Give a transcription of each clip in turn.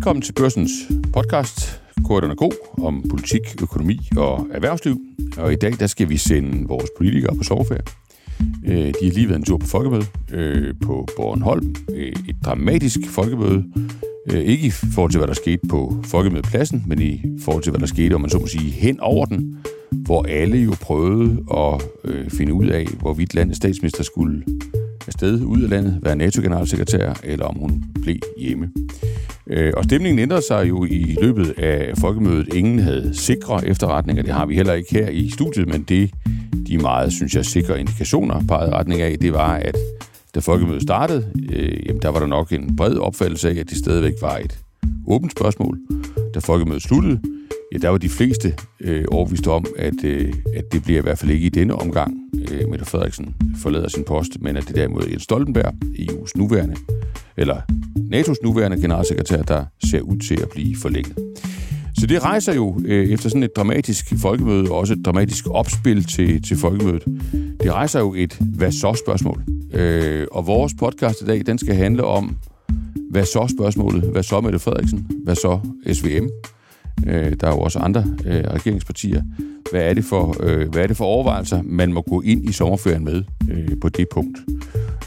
Velkommen til Børsens podcast, Korten er god, om politik, økonomi og erhvervsliv. Og i dag der skal vi sende vores politikere på sommerferie. Øh, de har lige været en tur på folkemøde øh, på Bornholm. Øh, et dramatisk folkemøde. Ikke i forhold til, hvad der skete på folkemødepladsen, men i forhold til, hvad der skete, om man så må sige, hen over den, hvor alle jo prøvede at finde ud af, hvorvidt landets statsminister skulle afsted ud af landet, være NATO-generalsekretær, eller om hun blev hjemme. Øh, og stemningen ændrede sig jo i løbet af folkemødet. Ingen havde sikre efterretninger. Det har vi heller ikke her i studiet, men det, de meget, synes jeg, sikre indikationer pegede retning af, det var, at da folkemødet startede, øh, jamen, der var der nok en bred opfattelse af, at det stadigvæk var et åbent spørgsmål. Da folkemødet sluttede, ja, der var de fleste øh, overvist om, at, øh, at det bliver i hvert fald ikke i denne omgang, øh, Mette Frederiksen forlader sin post, men at det derimod Jens Stoltenberg, EU's nuværende, eller NATO's nuværende generalsekretær, der ser ud til at blive forlænget. Så det rejser jo øh, efter sådan et dramatisk folkemøde, og også et dramatisk opspil til, til folkemødet, det rejser jo et hvad så spørgsmål. Øh, og vores podcast i dag, den skal handle om, hvad så spørgsmålet, hvad så Mette Frederiksen, hvad så SVM, øh, der er jo også andre øh, regeringspartier, hvad er, det for, øh, hvad er det for overvejelser, man må gå ind i sommerferien med øh, på det punkt.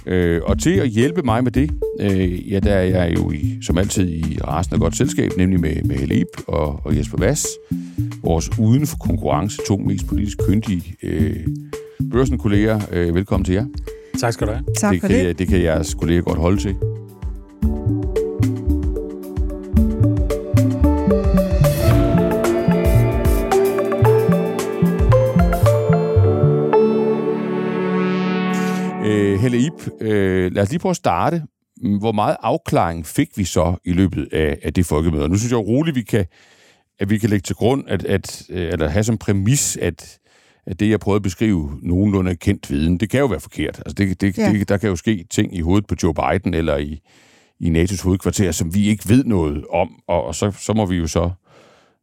Øh, og til at hjælpe mig med det, øh, ja, der er jeg jo i, som altid i resten af godt selskab, nemlig med, med Helib og, og Jesper Vass, vores uden for konkurrence to mest politisk kyndige øh, børsenkolleger. Øh, velkommen til jer. Tak skal du have. Tak det, for kan, det. det kan jeres kolleger godt holde til. Ip, øh, lad os lige prøve at starte. Hvor meget afklaring fik vi så i løbet af, af det folkemøde? Nu synes jeg roligt, vi kan, at vi kan lægge til grund, at, at, eller have som præmis, at, at det, jeg prøvede at beskrive, nogenlunde kendt viden, det kan jo være forkert. Altså det, det, ja. det, der kan jo ske ting i hovedet på Joe Biden eller i, i NATO's hovedkvarter, som vi ikke ved noget om, og, og så, så må vi jo så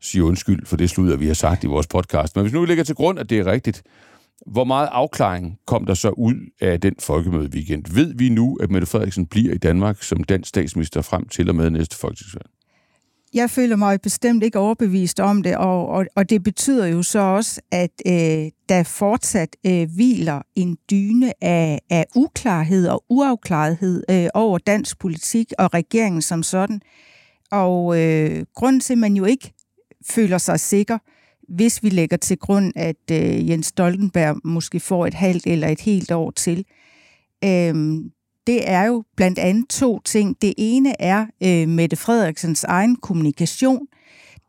sige undskyld for det sludder, vi har sagt i vores podcast. Men hvis nu vi lægger til grund, at det er rigtigt, hvor meget afklaring kom der så ud af den folkemøde weekend? Ved vi nu, at Mette Frederiksen bliver i Danmark som dansk statsminister frem til og med næste folketingsvalg? Jeg føler mig bestemt ikke overbevist om det, og, og, og det betyder jo så også, at øh, der fortsat øh, hviler en dyne af, af uklarhed og uafklarethed øh, over dansk politik og regeringen som sådan. Og øh, grunden til, at man jo ikke føler sig sikker, hvis vi lægger til grund, at øh, Jens Stoltenberg måske får et halvt eller et helt år til, øh, det er jo blandt andet to ting. Det ene er øh, Mette Frederiksens egen kommunikation.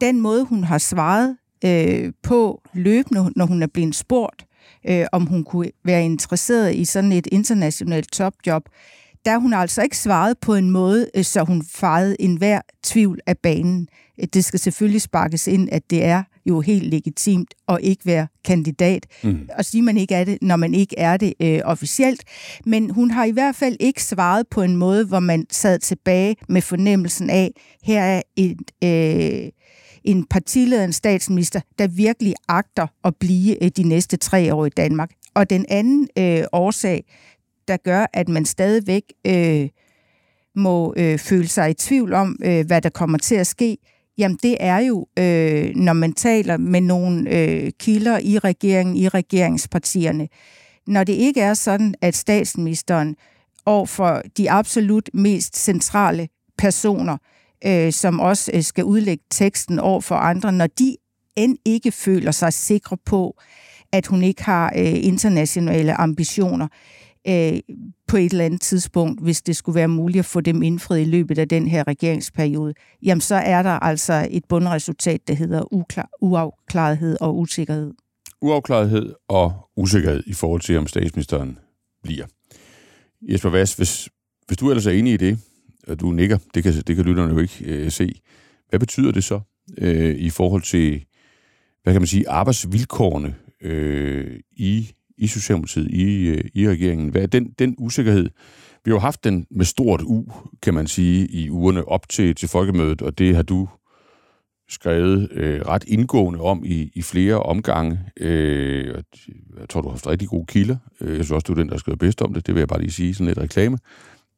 Den måde, hun har svaret øh, på løbende, når hun er blevet spurgt, øh, om hun kunne være interesseret i sådan et internationalt topjob, der hun altså ikke svaret på en måde, øh, så hun fejede enhver tvivl af banen. Det skal selvfølgelig sparkes ind, at det er jo helt legitimt at ikke være kandidat, mm. og sige, man ikke er det, når man ikke er det øh, officielt. Men hun har i hvert fald ikke svaret på en måde, hvor man sad tilbage med fornemmelsen af, her er et... Øh, en partileder, en statsminister, der virkelig agter at blive øh, de næste tre år i Danmark. Og den anden øh, årsag, der gør, at man stadigvæk øh, må øh, føle sig i tvivl om, øh, hvad der kommer til at ske, Jamen det er jo, øh, når man taler med nogle øh, kilder i regeringen, i regeringspartierne, når det ikke er sådan, at statsministeren over for de absolut mest centrale personer, øh, som også øh, skal udlægge teksten over for andre, når de end ikke føler sig sikre på, at hun ikke har øh, internationale ambitioner, øh, på et eller andet tidspunkt, hvis det skulle være muligt at få dem indfriet i løbet af den her regeringsperiode, jamen så er der altså et bundresultat, der hedder uklar, uafklarethed og usikkerhed. Uafklarethed og usikkerhed i forhold til, om statsministeren bliver. Jesper Vass, hvis, hvis du ellers er enig i det, og du nikker, det kan, det kan lytterne jo ikke øh, se, hvad betyder det så øh, i forhold til, hvad kan man sige, arbejdsvilkårene øh, i i Socialdemokratiet, i, øh, i regeringen. Hvad er den, den usikkerhed? Vi har jo haft den med stort U, kan man sige, i ugerne op til, til folkemødet, og det har du skrevet øh, ret indgående om i, i flere omgange. Øh, jeg tror, du har haft rigtig gode kilder. Øh, jeg synes også, du er den, der har skrevet bedst om det. Det vil jeg bare lige sige, sådan lidt reklame.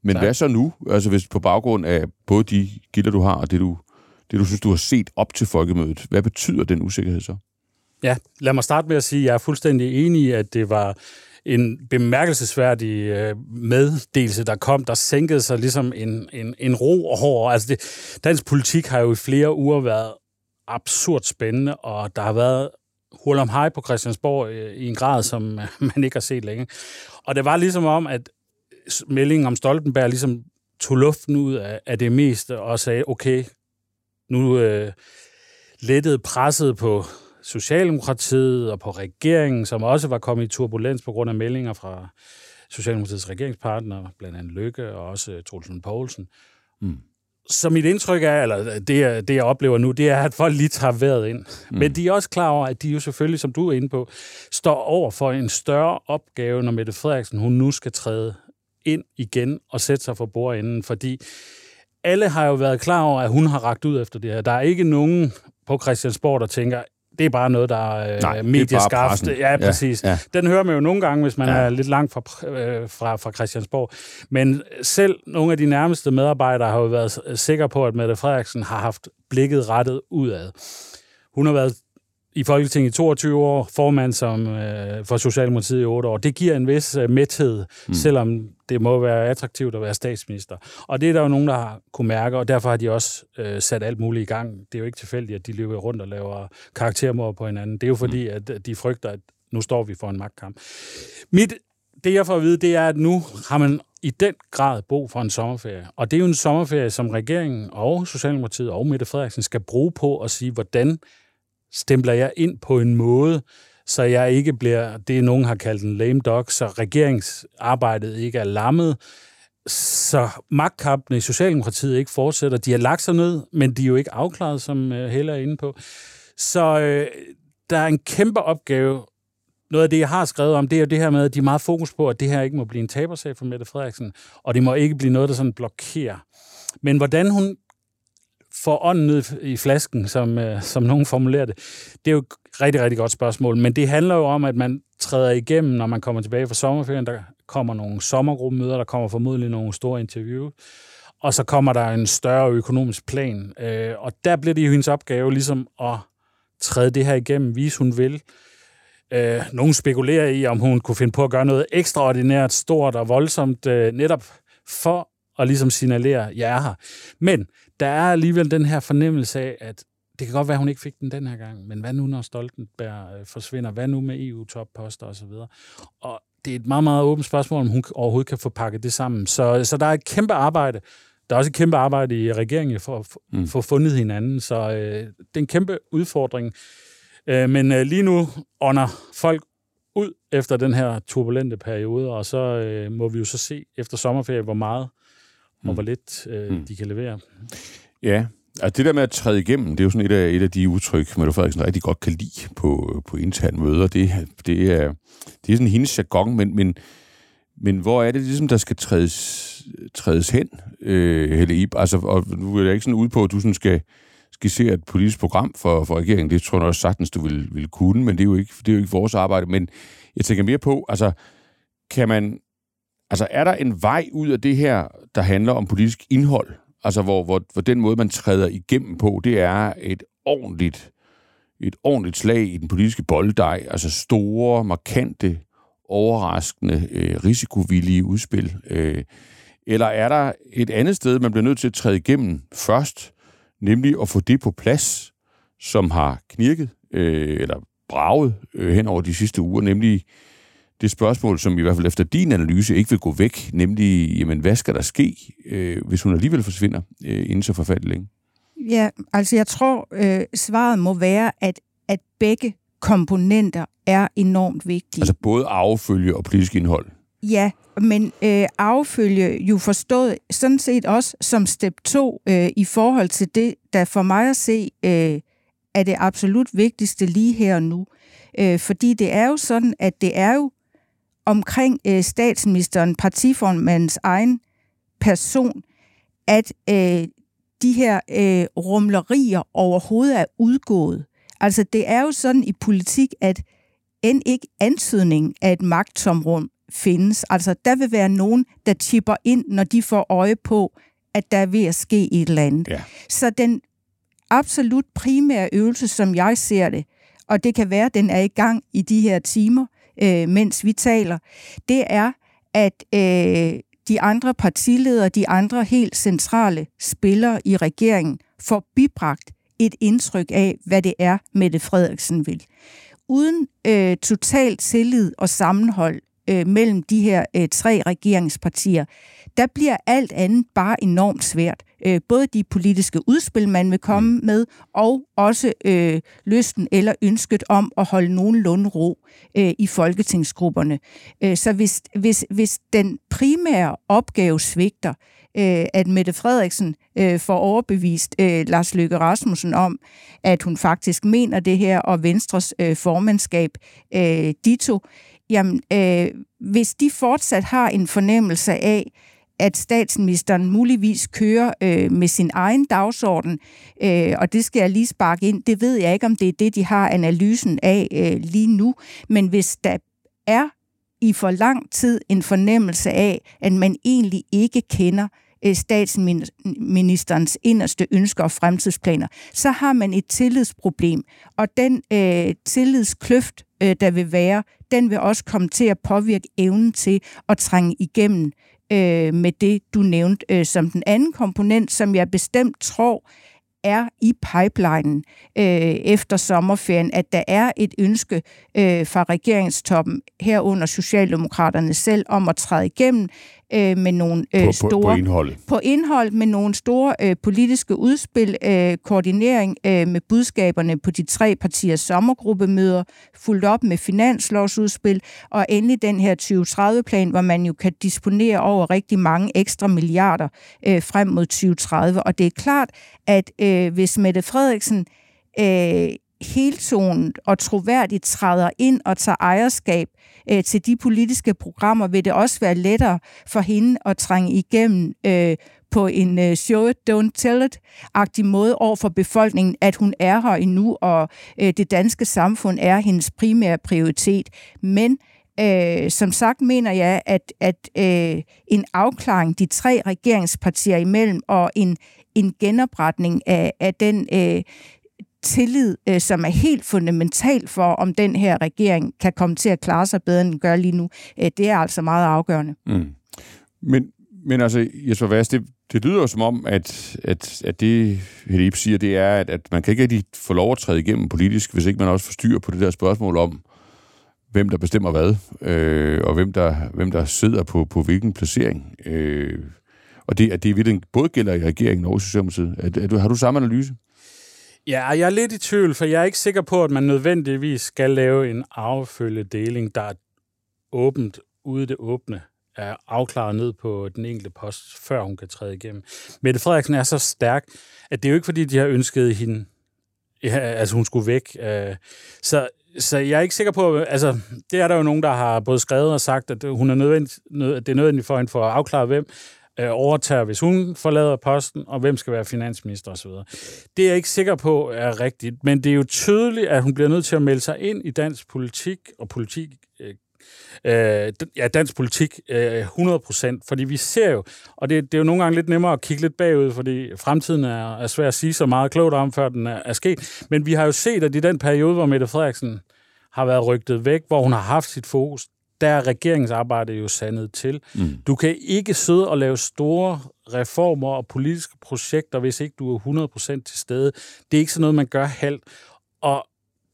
Men tak. hvad så nu? Altså hvis på baggrund af både de kilder, du har, og det du det du synes, du har set op til folkemødet. Hvad betyder den usikkerhed så? Ja, lad mig starte med at sige, at jeg er fuldstændig enig i, at det var en bemærkelsesværdig øh, meddelelse, der kom, der sænkede sig ligesom en, en, en ro over. Altså det, dansk politik har jo i flere uger været absurd spændende, og der har været hul om hej på Christiansborg øh, i en grad, som man ikke har set længe. Og det var ligesom om, at meldingen om Stoltenberg ligesom tog luften ud af, af det meste og sagde, okay, nu øh, lettede presset på Socialdemokratiet og på regeringen, som også var kommet i turbulens på grund af meldinger fra Socialdemokratiets regeringspartner, blandt andet Lykke og også Trulsen Poulsen. Mm. Så mit indtryk er, eller det, det jeg oplever nu, det er, at folk lige tager vejret ind. Mm. Men de er også klar over, at de jo selvfølgelig, som du er inde på, står over for en større opgave, når Mette Frederiksen hun nu skal træde ind igen og sætte sig for bordenden, fordi alle har jo været klar over, at hun har ragt ud efter det her. Der er ikke nogen på Christiansborg, der tænker, det er bare noget, der er Nej, medieskaft. Ja, præcis. Ja, ja. Den hører man jo nogle gange, hvis man ja. er lidt langt fra, øh, fra, fra Christiansborg. Men selv nogle af de nærmeste medarbejdere har jo været sikre på, at Mette Frederiksen har haft blikket rettet udad. Hun har været i Folketinget i 22 år, formand som, øh, for Socialdemokratiet i 8 år. Det giver en vis øh, mæthed, mm. selvom det må være attraktivt at være statsminister. Og det er der jo nogen, der har kunne mærke, og derfor har de også øh, sat alt muligt i gang. Det er jo ikke tilfældigt, at de løber rundt og laver karaktermord på hinanden. Det er jo fordi, mm. at de frygter, at nu står vi for en magtkamp. Mit, det jeg får at vide, det er, at nu har man i den grad brug for en sommerferie. Og det er jo en sommerferie, som regeringen og Socialdemokratiet og Mette Frederiksen skal bruge på at sige, hvordan stempler jeg ind på en måde, så jeg ikke bliver det, nogen har kaldt en lame dog, så regeringsarbejdet ikke er lammet, så magtkampene i Socialdemokratiet ikke fortsætter. De har lagt sig ned, men de er jo ikke afklaret, som øh, Heller er inde på. Så øh, der er en kæmpe opgave. Noget af det, jeg har skrevet om, det er jo det her med, at de er meget fokus på, at det her ikke må blive en tabersag for Mette Frederiksen, og det må ikke blive noget, der sådan blokerer. Men hvordan hun får ånden ned i flasken, som, øh, som nogen formulerer det? Det er jo et rigtig, rigtig godt spørgsmål, men det handler jo om, at man træder igennem, når man kommer tilbage fra sommerferien. Der kommer nogle sommergruppemøder, der kommer formodentlig nogle store interviews, og så kommer der en større økonomisk plan. Øh, og der bliver det jo hendes opgave ligesom at træde det her igennem, vise hun vil. Øh, nogen spekulerer i, om hun kunne finde på at gøre noget ekstraordinært, stort og voldsomt, øh, netop for at ligesom signalere, at jeg er her. Men der er alligevel den her fornemmelse af, at det kan godt være, at hun ikke fik den den her gang, men hvad nu, når Stoltenberg øh, forsvinder? Hvad nu med EU-topposter osv.? Og det er et meget, meget åbent spørgsmål, om hun overhovedet kan få pakket det sammen. Så, så der er et kæmpe arbejde. Der er også et kæmpe arbejde i regeringen for at mm. få fundet hinanden, så øh, det er en kæmpe udfordring. Øh, men øh, lige nu ånder folk ud efter den her turbulente periode, og så øh, må vi jo så se efter sommerferie, hvor meget mm. og hvor lidt øh, mm. de kan levere. Ja, Altså det der med at træde igennem, det er jo sådan et af, et af de udtryk, Mette Frederiksen rigtig godt kan lide på, på interne møder. Det, det, er, det er sådan hendes jargon, men, men, men hvor er det ligesom, der skal trædes, trædes hen, øh, Helle Ib? Altså, og nu er jeg ikke sådan ude på, at du sådan skal skissere et politisk program for, for regeringen. Det tror jeg også sagtens, du vil, vil kunne, men det er, jo ikke, det er jo ikke vores arbejde. Men jeg tænker mere på, altså, kan man, altså, er der en vej ud af det her, der handler om politisk indhold? Altså, hvor, hvor, hvor den måde, man træder igennem på, det er et ordentligt, et ordentligt slag i den politiske bolddej. Altså store, markante, overraskende, øh, risikovillige udspil. Øh, eller er der et andet sted, man bliver nødt til at træde igennem først, nemlig at få det på plads, som har knirket, øh, eller braget øh, hen over de sidste uger, nemlig det spørgsmål, som i hvert fald efter din analyse ikke vil gå væk, nemlig, jamen, hvad skal der ske, øh, hvis hun alligevel forsvinder øh, inden så forfærdeligt længe? Ja, altså jeg tror, øh, svaret må være, at, at begge komponenter er enormt vigtige. Altså både affølge og politisk indhold? Ja, men øh, affølge jo forstået sådan set også som step 2 øh, i forhold til det, der for mig at se øh, er det absolut vigtigste lige her og nu. Øh, fordi det er jo sådan, at det er jo omkring øh, statsministeren, partiformandens egen person, at øh, de her øh, rumlerier overhovedet er udgået. Altså det er jo sådan i politik, at end ikke antydning af et magttomrum findes. Altså der vil være nogen, der chipper ind, når de får øje på, at der er ved at ske et eller andet. Ja. Så den absolut primære øvelse, som jeg ser det, og det kan være, at den er i gang i de her timer, øh, mens vi taler, det er, at øh, de andre partiledere, de andre helt centrale spillere i regeringen, får bibragt et indtryk af, hvad det er, Mette Frederiksen vil. Uden øh, total tillid og sammenhold øh, mellem de her øh, tre regeringspartier, der bliver alt andet bare enormt svært. Øh, både de politiske udspil, man vil komme mm. med, og også øh, lysten eller ønsket om at holde nogenlunde ro øh, i folketingsgrupperne. Øh, så hvis, hvis, hvis den primære opgave svigter, øh, at Mette Frederiksen øh, får overbevist øh, Lars Løkke Rasmussen om, at hun faktisk mener det her, og Venstres øh, formandskab øh, dito, jamen, øh, hvis de fortsat har en fornemmelse af, at statsministeren muligvis kører øh, med sin egen dagsorden, øh, og det skal jeg lige sparke ind. Det ved jeg ikke, om det er det, de har analysen af øh, lige nu. Men hvis der er i for lang tid en fornemmelse af, at man egentlig ikke kender øh, statsministerens inderste ønsker og fremtidsplaner, så har man et tillidsproblem. Og den øh, tillidskløft, øh, der vil være, den vil også komme til at påvirke evnen til at trænge igennem øh, med det, du nævnte øh, som den anden komponent, som jeg bestemt tror er i pipelinen øh, efter sommerferien, at der er et ønske øh, fra regeringstoppen herunder Socialdemokraterne selv om at træde igennem øh, med nogle øh, på, store... På, på indhold. På indhold med nogle store øh, politiske udspil, øh, koordinering øh, med budskaberne på de tre partiers sommergruppemøder, fuldt op med finanslovsudspil, og endelig den her 2030-plan, hvor man jo kan disponere over rigtig mange ekstra milliarder øh, frem mod 2030. Og det er klart, at øh, hvis Mette Frederiksen øh, heltonet og troværdigt træder ind og tager ejerskab øh, til de politiske programmer, vil det også være lettere for hende at trænge igennem øh, på en øh, show it, don't tell it-agtig måde over for befolkningen, at hun er her endnu, og øh, det danske samfund er hendes primære prioritet. Men Øh, som sagt mener jeg, at, at øh, en afklaring de tre regeringspartier imellem og en, en genopretning af, af den øh, tillid, øh, som er helt fundamental for, om den her regering kan komme til at klare sig bedre, end den gør lige nu. Øh, det er altså meget afgørende. Mm. Men, men altså, Jesper Vass, det, det lyder jo som om, at, at, at det, Hedip siger, det er, at, at man kan ikke rigtig få lov at træde igennem politisk, hvis ikke man også får styr på det der spørgsmål om, hvem der bestemmer hvad, øh, og hvem der, hvem der sidder på, på hvilken placering. Øh, og det, at det virkelig både gælder i regeringen og i Socialdemokratiet. Er, er du, har du samme analyse? Ja, jeg er lidt i tvivl, for jeg er ikke sikker på, at man nødvendigvis skal lave en affølgedeling, der er åbent ude det åbne er afklaret ned på den enkelte post, før hun kan træde igennem. Mette Frederiksen er så stærk, at det er jo ikke, fordi de har ønsket hende, ja, altså hun skulle væk. Øh, så, så jeg er ikke sikker på, altså det er der jo nogen, der har både skrevet og sagt, at hun er nødvendig, det er nødvendigt for hende for at afklare, hvem øh, overtager, hvis hun forlader posten, og hvem skal være finansminister osv. Det er jeg ikke sikker på er rigtigt, men det er jo tydeligt, at hun bliver nødt til at melde sig ind i dansk politik og politik øh, øh, ja, dansk politik øh, 100%, fordi vi ser jo, og det, det er jo nogle gange lidt nemmere at kigge lidt bagud, fordi fremtiden er, er svær at sige så meget klogt om, før den er, er sket, men vi har jo set, at i den periode, hvor Mette Frederiksen har været rygtet væk, hvor hun har haft sit fokus, der er regeringsarbejdet jo sandet til. Mm. Du kan ikke sidde og lave store reformer og politiske projekter, hvis ikke du er 100% til stede. Det er ikke sådan noget, man gør halvt. Og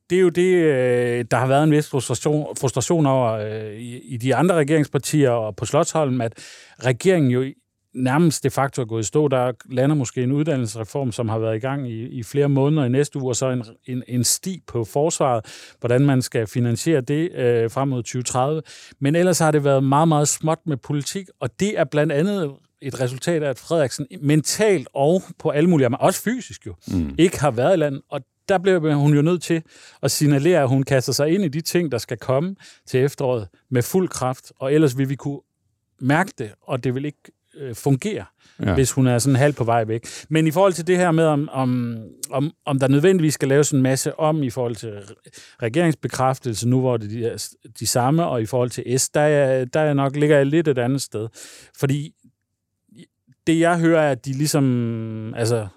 det er jo det, øh, der har været en vis frustration, frustration over øh, i de andre regeringspartier og på Slottsholm, at regeringen jo nærmest de facto er gået i stå. Der lander måske en uddannelsesreform, som har været i gang i, i flere måneder i næste uge, og så en, en, en sti på forsvaret, hvordan man skal finansiere det øh, frem mod 2030. Men ellers har det været meget, meget småt med politik, og det er blandt andet et resultat af, at Frederiksen mentalt og på alle mulige, men også fysisk jo, mm. ikke har været i landet, og der bliver hun jo nødt til at signalere, at hun kaster sig ind i de ting, der skal komme til efteråret med fuld kraft, og ellers vil vi kunne mærke det, og det vil ikke øh, fungere, ja. hvis hun er sådan halvt på vej væk. Men i forhold til det her med, om, om, om, om der nødvendigvis skal laves en masse om i forhold til regeringsbekræftelse, nu hvor det er de, de samme, og i forhold til S, der er, der er nok ligger jeg lidt et andet sted. Fordi det, jeg hører, er, at de ligesom... Altså,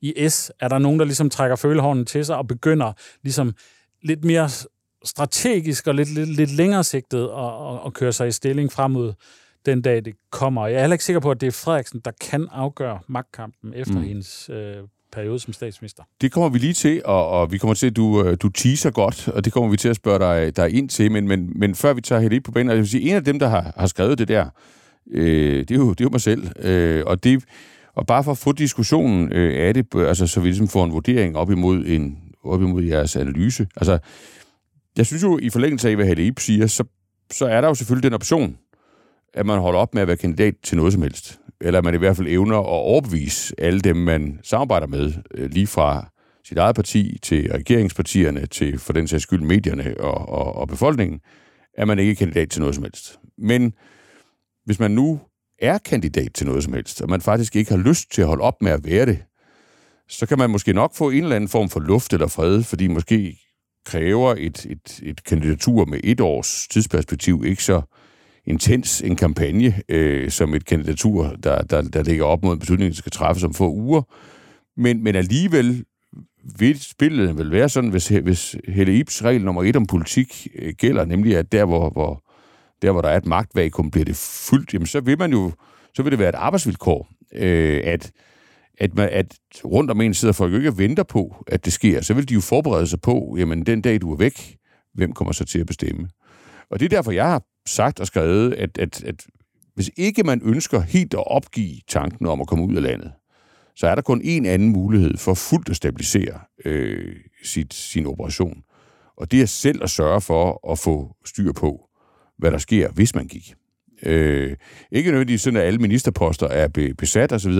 i S? Er der nogen, der ligesom trækker følehånden til sig og begynder ligesom lidt mere strategisk og lidt, lidt, lidt længere sigtet at, at, at køre sig i stilling frem mod den dag, det kommer. Jeg er heller ikke sikker på, at det er Frederiksen, der kan afgøre magtkampen efter mm. hendes øh, periode som statsminister. Det kommer vi lige til, og, og vi kommer til, at du, øh, du teaser godt, og det kommer vi til at spørge dig, dig ind til. Men, men, men før vi tager helt på banen, jeg vil sige, en af dem, der har, har skrevet det der, øh, det, er jo, det er jo mig selv. Øh, og, det, og bare for at få diskussionen øh, af det, altså, så vi ligesom får en vurdering op imod, en, op imod jeres analyse. Altså, jeg synes jo, i forlængelse af, hvad Helle Ip siger, så, så er der jo selvfølgelig den option, at man holder op med at være kandidat til noget som helst. Eller at man i hvert fald evner at overbevise alle dem, man samarbejder med, øh, lige fra sit eget parti til regeringspartierne, til for den sags skyld medierne og, og, og befolkningen, at man ikke er kandidat til noget som helst. Men hvis man nu er kandidat til noget som helst, og man faktisk ikke har lyst til at holde op med at være det, så kan man måske nok få en eller anden form for luft eller fred, fordi måske kræver et, et, et kandidatur med et års tidsperspektiv ikke så intens en kampagne øh, som et kandidatur, der, der, der ligger op mod en beslutning, der skal træffes om få uger. Men, men alligevel vil spillet vel være sådan, hvis, hvis Helle Ibs regel nummer et om politik øh, gælder, nemlig at der, hvor, hvor, der, hvor der er et magtvakuum, bliver det fyldt, jamen så vil man jo, så vil det være et arbejdsvilkår, øh, at, at, man, at rundt om en sidder folk jo ikke og venter på, at det sker. Så vil de jo forberede sig på, jamen den dag, du er væk, hvem kommer så til at bestemme? Og det er derfor, jeg har sagt og skrevet, at, at, at hvis ikke man ønsker helt at opgive tanken om at komme ud af landet, så er der kun en anden mulighed for fuldt at stabilisere øh, sit, sin operation. Og det er selv at sørge for at få styr på, hvad der sker, hvis man gik. Øh, ikke nødvendigvis sådan, at alle ministerposter er be, besat osv.,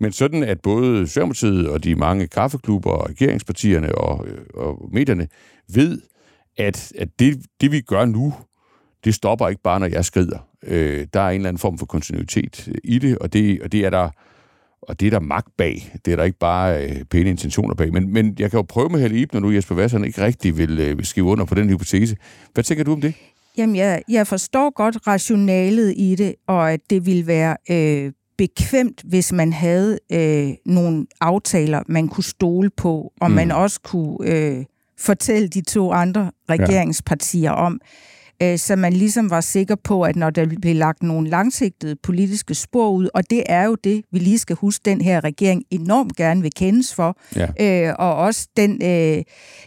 men sådan, at både Socialdemokratiet og de mange kaffeklubber og regeringspartierne og, øh, og medierne ved, at, at det, det, vi gør nu, det stopper ikke bare, når jeg skrider. Øh, der er en eller anden form for kontinuitet i det, og det, og det er der og det er der magt bag. Det er der ikke bare øh, pæne intentioner bag. Men, men jeg kan jo prøve med Helle Ip, når nu Jesper Vasserne ikke rigtig vil, øh, skrive under på den hypotese. Hvad tænker du om det? Jamen, jeg, jeg forstår godt rationalet i det, og at det ville være øh, bekvemt, hvis man havde øh, nogle aftaler, man kunne stole på, og mm. man også kunne øh, fortælle de to andre regeringspartier ja. om, øh, så man ligesom var sikker på, at når der blev lagt nogle langsigtede politiske spor ud, og det er jo det, vi lige skal huske, den her regering enormt gerne vil kendes for, ja. øh, og også den øh,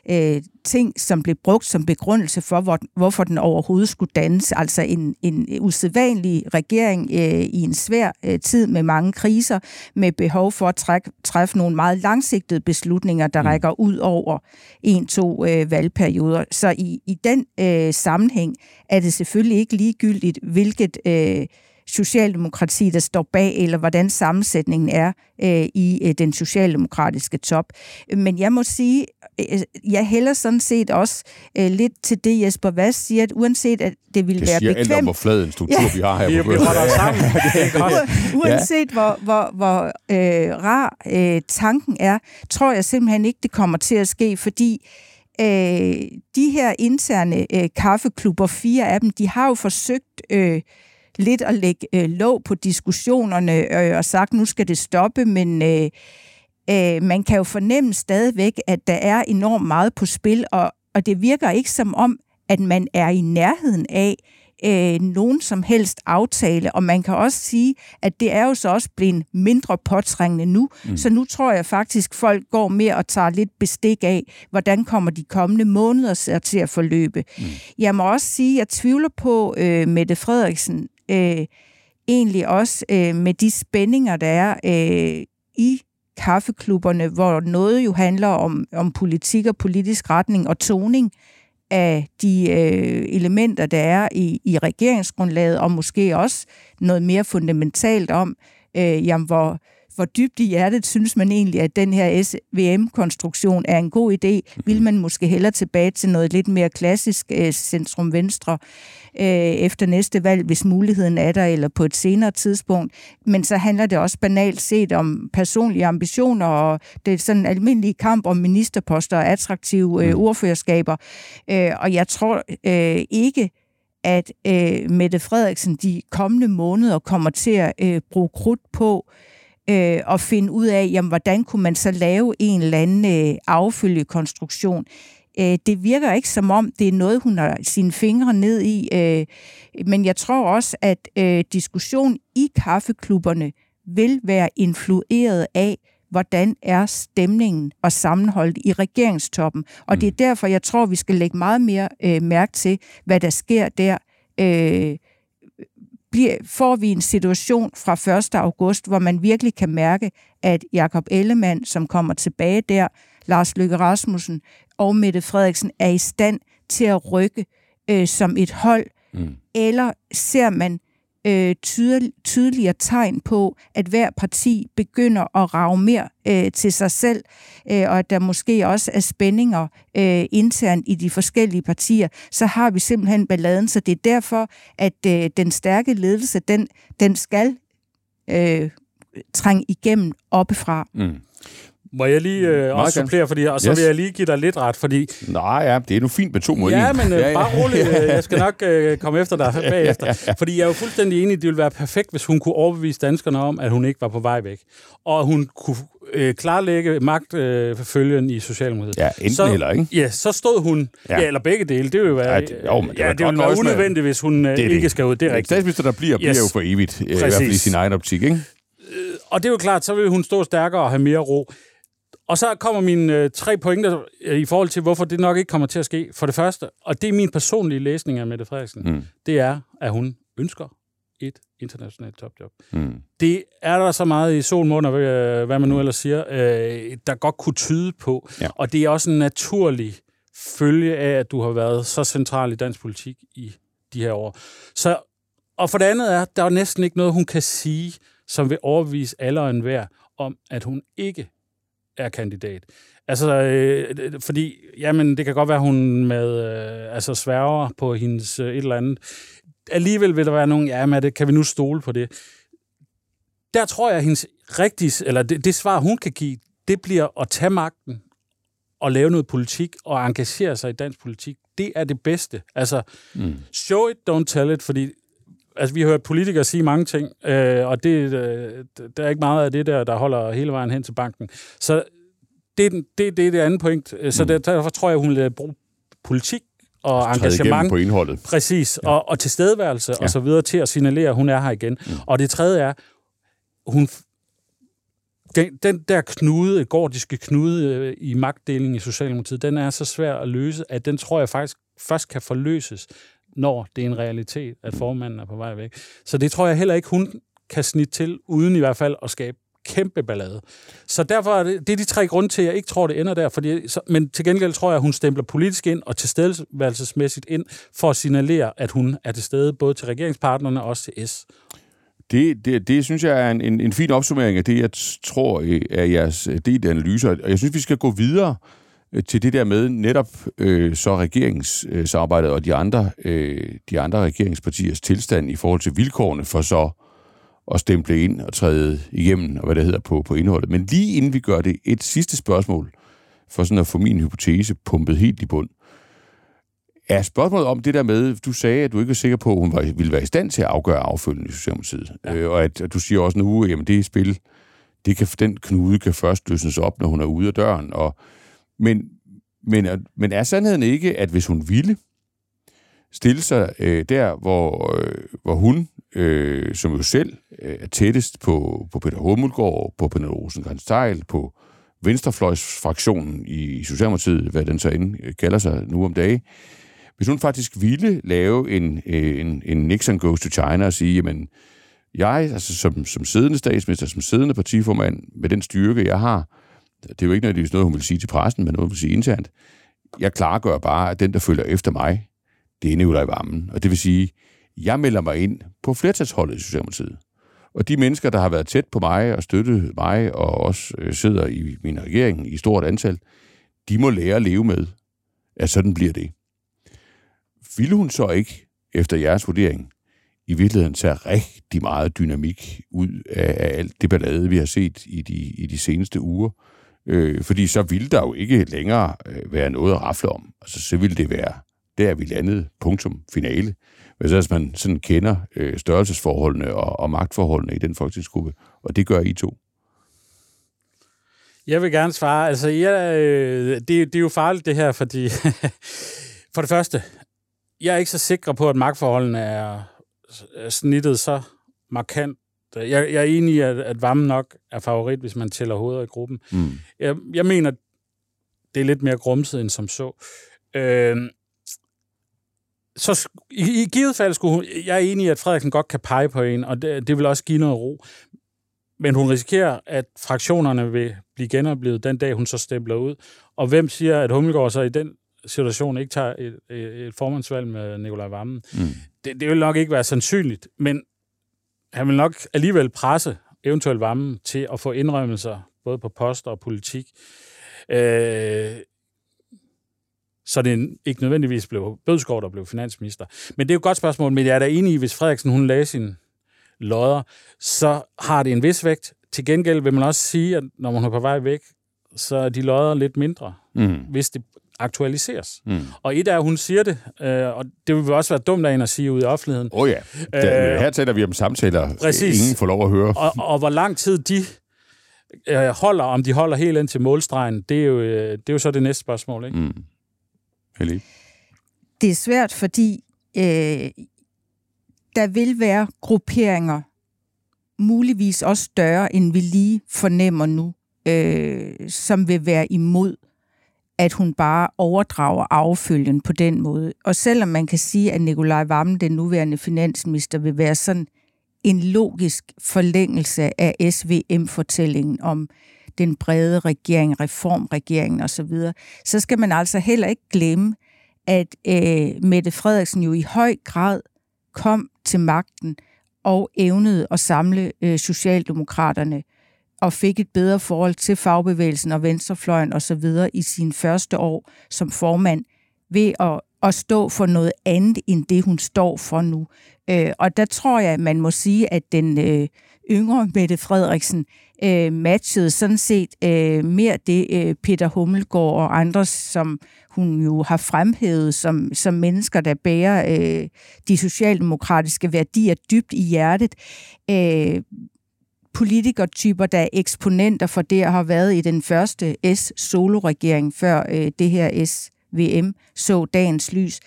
øh, ting, som blev brugt som begrundelse for, hvor, hvorfor den overhovedet skulle dannes. Altså en, en usædvanlig regering øh, i en svær øh, tid med mange kriser, med behov for at træk, træffe nogle meget langsigtede beslutninger, der mm. rækker ud over en-to øh, valgperioder. Så i, i den øh, sammenhæng er det selvfølgelig ikke ligegyldigt, hvilket... Øh, socialdemokrati, der står bag, eller hvordan sammensætningen er øh, i øh, den socialdemokratiske top. Men jeg må sige, øh, jeg hælder sådan set også øh, lidt til det, Jesper Vass siger, at uanset at det ville det være bekvemt... Det siger alt om, hvor flad en struktur ja. vi har her. Holder sammen. uanset hvor, hvor, hvor øh, rar øh, tanken er, tror jeg simpelthen ikke, det kommer til at ske, fordi øh, de her interne øh, kaffeklubber, fire af dem, de har jo forsøgt... Øh, lidt at lægge øh, låg på diskussionerne øh, og sagt, nu skal det stoppe, men øh, øh, man kan jo fornemme stadigvæk, at der er enormt meget på spil, og, og det virker ikke som om, at man er i nærheden af øh, nogen som helst aftale, og man kan også sige, at det er jo så også blevet mindre påtrængende nu, mm. så nu tror jeg faktisk, folk går mere og tager lidt bestik af, hvordan kommer de kommende måneder til at forløbe. Mm. Jeg må også sige, at jeg tvivler på, øh, Mette Frederiksen øh, egentlig også øh, med de spændinger, der er øh, i kaffeklubberne, hvor noget jo handler om, om politik og politisk retning og toning af de øh, elementer, der er i, i regeringsgrundlaget, og måske også noget mere fundamentalt om, øh, jamen, hvor, hvor dybt i hjertet synes man egentlig, at den her SVM-konstruktion er en god idé? Vil man måske hellere tilbage til noget lidt mere klassisk øh, centrum-venstre øh, efter næste valg, hvis muligheden er der, eller på et senere tidspunkt? Men så handler det også banalt set om personlige ambitioner, og det er sådan en almindelig kamp om ministerposter og attraktive øh, mm. ordførerskaber. Øh, og jeg tror øh, ikke, at øh, Mette Frederiksen de kommende måneder kommer til at øh, bruge krudt på øh, og finde ud af, jamen, hvordan kunne man så lave en eller anden øh, affølgekonstruktion. Øh, det virker ikke som om, det er noget, hun har sine fingre ned i, øh, men jeg tror også, at øh, diskussion i kaffeklubberne vil være influeret af, hvordan er stemningen og sammenholdet i regeringstoppen. Og det er mm. derfor, jeg tror, vi skal lægge meget mere øh, mærke til, hvad der sker der. Øh, bliver, får vi en situation fra 1. august, hvor man virkelig kan mærke, at Jakob Ellemann, som kommer tilbage der, Lars Løkke Rasmussen og Mette Frederiksen er i stand til at rykke øh, som et hold, mm. eller ser man øh, tydel, tydeligere tegn på, at hver parti begynder at rave mere øh, til sig selv, øh, og at der måske også er spændinger øh, internt i de forskellige partier, så har vi simpelthen balladen. Så det er derfor, at øh, den stærke ledelse, den, den skal øh, trænge igennem oppefra. Mm. Må jeg lige øh, også supplere, fordi, og så yes. vil jeg lige give dig lidt ret, fordi... Nej, ja, det er nu fint med to mod Ja, men øh, ja, ja. bare roligt, øh, jeg skal nok øh, komme efter dig bagefter. ja, ja, ja. Fordi jeg er jo fuldstændig enig, det ville være perfekt, hvis hun kunne overbevise danskerne om, at hun ikke var på vej væk. Og hun kunne øh, klarlægge magtfølgen øh, i Socialdemokratiet. Ja, enten så, eller, ikke? Ja, så stod hun... Ja, ja eller begge dele. Det ville jo være, ja, det, jo, det ja, det ville være unødvendigt, hvis hun øh, det ikke det. skal ud. Det er rigtigt. Statsminister, der bliver, yes. bliver jo for evigt, øh, i hvert fald i sin egen optik, ikke? Øh, og det er jo klart, så vil hun stå stærkere og have mere ro. Og så kommer mine øh, tre pointer øh, i forhold til, hvorfor det nok ikke kommer til at ske. For det første, og det er min personlige læsning af Mette Frederiksen, mm. det er, at hun ønsker et internationalt topjob. Mm. Det er der så meget i solmåneder, øh, hvad man nu ellers siger, øh, der godt kunne tyde på. Ja. Og det er også en naturlig følge af, at du har været så central i dansk politik i de her år. Så, og for det andet er, der er næsten ikke noget, hun kan sige, som vil overbevise alle og enhver om, at hun ikke er kandidat. Altså, øh, fordi, jamen, det kan godt være, hun med, øh, altså, sværger på hendes øh, et eller andet. Alligevel vil der være nogen, ja, men det, kan vi nu stole på det? Der tror jeg, at hendes rigtige, eller det, det svar, hun kan give, det bliver at tage magten og lave noget politik og engagere sig i dansk politik. Det er det bedste. Altså, mm. show it, don't tell it, fordi altså, vi har hørt politikere sige mange ting, øh, og det, øh, der er ikke meget af det der, der holder hele vejen hen til banken. Så det er det, det, det, er det andet point. Så mm. derfor tror jeg, hun vil bruge politik og engagement. på indholdet. Præcis, ja. og, og tilstedeværelse ja. og så videre til at signalere, at hun er her igen. Mm. Og det tredje er, hun den, den der knude, gordiske knude øh, i magtdelingen i Socialdemokratiet, den er så svær at løse, at den tror jeg faktisk først kan forløses, når det er en realitet, at formanden er på vej væk. Så det tror jeg heller ikke, hun kan snitte til, uden i hvert fald at skabe kæmpe ballade. Så derfor er det, det er de tre grunde til, at jeg ikke tror, det ender der. Fordi, så, men til gengæld tror jeg, at hun stempler politisk ind og tilstedeværelsesmæssigt ind for at signalere, at hun er til stede både til regeringspartnerne og også til S. Det, det, det synes jeg er en, en, en fin opsummering af det, jeg tror øh, er jeres del analyser. Og jeg synes, vi skal gå videre Øh, til det der med netop øh, så regeringssamarbejdet og de andre, øh, de andre regeringspartiers tilstand i forhold til vilkårene for så at stemple ind og træde igennem, og hvad det hedder på, på indholdet. Men lige inden vi gør det, et sidste spørgsmål, for sådan at få min hypotese pumpet helt i bund. Er spørgsmålet om det der med, du sagde, at du ikke var sikker på, at hun var, ville være i stand til at afgøre affølgende i Socialdemokratiet, ja. øh, og at, at du siger også nu, at det spil, det kan, den knude kan først løsnes op, når hun er ude af døren, og men, men, men er sandheden ikke, at hvis hun ville stille sig øh, der, hvor, øh, hvor hun, øh, som jo selv øh, er tættest på, på Peter Hummelgaard, på Pernille rosenkrantz på venstrefløjsfraktionen i Socialdemokratiet, hvad den så end øh, kalder sig nu om dagen, hvis hun faktisk ville lave en, øh, en, en Nixon goes to China og sige, jamen, jeg, altså som, som siddende statsminister, som siddende partiformand, med den styrke, jeg har, det er jo ikke nødvendigvis noget, hun vil sige til pressen, men noget, hun vil sige internt. Jeg klargør bare, at den, der følger efter mig, det er Nikolaj Vammen. Og det vil sige, jeg melder mig ind på flertalsholdet i Socialdemokratiet. Og de mennesker, der har været tæt på mig og støttet mig, og også øh, sidder i min regering i stort antal, de må lære at leve med, at sådan bliver det. Vil hun så ikke, efter jeres vurdering, i virkeligheden tage rigtig meget dynamik ud af alt det ballade, vi har set i de, i de seneste uger, Øh, fordi så ville der jo ikke længere øh, være noget at rafle om. Altså, så ville det være, der vi landet, punktum, finale. Hvis altså man sådan kender øh, størrelsesforholdene og, og magtforholdene i den folketingsgruppe, og det gør I to. Jeg vil gerne svare. Altså, jeg, øh, det, det er jo farligt, det her, fordi for det første, jeg er ikke så sikker på, at magtforholdene er snittet så markant. Jeg, jeg er enig i, at, at Vammen nok er favorit, hvis man tæller hoveder i gruppen. Mm. Jeg, jeg mener, det er lidt mere grumset end som så. Øh, så i, i givet fald skulle hun, jeg er enig i, at Frederiksen godt kan pege på en, og det, det vil også give noget ro. Men hun risikerer, at fraktionerne vil blive genoplevet den dag, hun så stempler ud. Og hvem siger, at Hummelgaard så i den situation ikke tager et, et, et formandsvalg med Nikolaj Vammen? Mm. Det, det vil nok ikke være sandsynligt, men han vil nok alligevel presse eventuelt Vammen til at få indrømmelser, både på poster og politik. Øh, så det ikke nødvendigvis blev Bødskov, der blev finansminister. Men det er jo et godt spørgsmål, men jeg er da enig i, hvis Frederiksen hun lagde sin lodder, så har det en vis vægt. Til gengæld vil man også sige, at når man er på vej væk, så er de lodder lidt mindre, mm. hvis det aktualiseres. Mm. Og et af, hun siger det, øh, og det vil også være dumt af en at sige ud i offentligheden. Åh oh ja, da, øh, her taler vi om samtaler, præcis. ingen får lov at høre. Og, og hvor lang tid de øh, holder, om de holder helt ind til målstregen, det er jo, øh, det er jo så det næste spørgsmål. Ikke? Mm. Hellig. Det er svært, fordi øh, der vil være grupperinger, muligvis også større, end vi lige fornemmer nu, øh, som vil være imod, at hun bare overdrager affølgen på den måde. Og selvom man kan sige, at Nikolaj Vammen, den nuværende finansminister, vil være sådan en logisk forlængelse af SVM-fortællingen om den brede regering, reformregeringen osv., så skal man altså heller ikke glemme, at øh, Mette Frederiksen jo i høj grad kom til magten og evnede at samle øh, Socialdemokraterne og fik et bedre forhold til fagbevægelsen og venstrefløjen osv. i sine første år som formand ved at, at stå for noget andet end det, hun står for nu. Øh, og der tror jeg, at man må sige, at den øh, yngre Mette Frederiksen øh, matchede sådan set øh, mere det øh, Peter Hummelgaard og andre, som hun jo har fremhævet som, som mennesker, der bærer øh, de socialdemokratiske værdier dybt i hjertet. Øh, politikertyper, der er eksponenter for det, har været i den første S-soloregering, før øh, det her SVM så dagens lys.